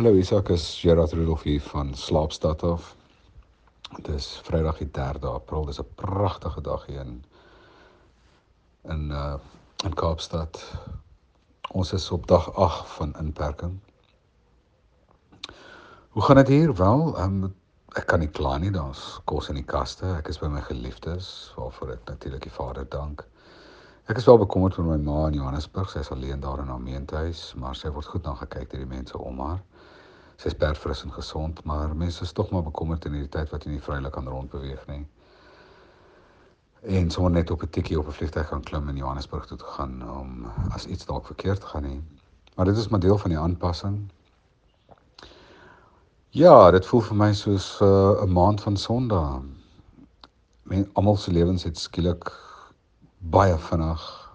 Hallo Isak, is Gerard Rudolph hier van Slaapstad af. Dit is Vrydag die 3de April. Dis 'n pragtige dag hier in in uh in Kaapstad. Ons is op dag 8 van inperking. Hoe gaan dit hier? Wel, um, ek kan nie kla nie. Daar's kos in die kaste. Ek is by my geliefdes waarvoor ek natuurlik die Vader dank. Ek is wel bekommerd vir my ma in Johannesburg. Sy is alleen daar in haar meentuis, maar sy word goed na gekyk deur die mense om haar sy is perfris en gesond, maar mense is tog maar bekommerd in hierdie tyd wat jy nie vrylik kan rondbeweeg nie. En sommer net op 'n tikkie op 'n vliegtuig gaan klim in Johannesburg toe te gaan om as iets dalk verkeerd gaan nie. Maar dit is maar deel van die aanpassing. Ja, dit voel vir my soos uh, 'n uh, maand van Sondag. Men almal se lewens het skielik baie vinnig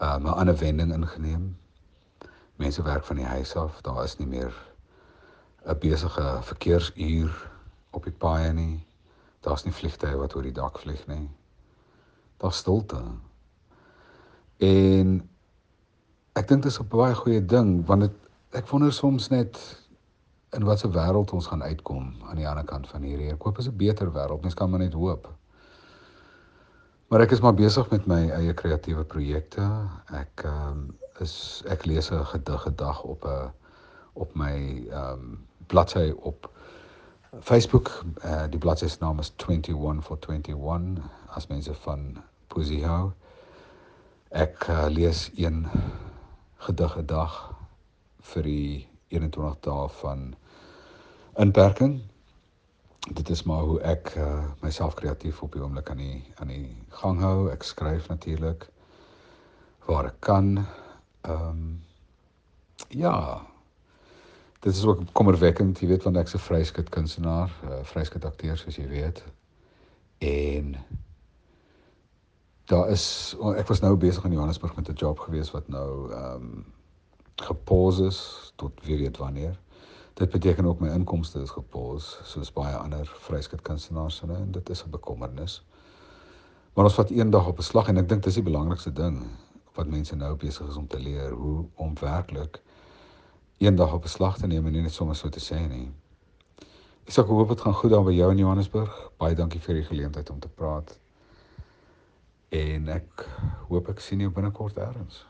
uh, 'n ander wending ingeneem. Mense werk van die huis af, daar is nie meer 'n besige verkeersuur op die paaie nie. Daar's nie vliegtye wat oor die dak vlieg nie. Daar's stilte. En ek dink dit is 'n baie goeie ding want dit ek wonder soms net in watter wêreld ons gaan uitkom aan die ander kant van hierdie. Ek hoop is 'n beter wêreld. Mens kan maar net hoop. Maar ek is maar besig met my eie kreatiewe projekte. Ek ehm um, is ek lees 'n gedig gedag op 'n op my ehm um, bladsy op Facebook. Uh, die bladsy se naam is 21 for 21 as mense van poesie hou. Ek uh, lees een gedig 'n dag vir die 21 dae van inperking. Dit is maar hoe ek uh, myself kreatief op die oomblik aan die aan die gang hou. Ek skryf natuurlik waar ek kan. Ehm um, ja, dit is ook kommerwekkend, jy weet want ek's 'n vryskut kunstenaar, 'n uh, vryskut akteur soos jy weet. En daar is ek was nou besig in Johannesburg met 'n job gewees wat nou ehm um, gepause is tot weer weet wanneer. Dit beteken ook my inkomste is gepause soos baie ander vryskut kunstenaars en, en dit is 'n bekommernis. Maar ons vat een dag op 'n slag en ek dink dis die belangrikste ding wat mense nou besig is om te leer hoe om werklik eendag op beslag te neem en nie net sommer so te sê nie. Ek sê ek hoop dit gaan goed daar by jou in Johannesburg. Baie dankie vir die geleentheid om te praat. En ek hoop ek sien jou binnekort eers.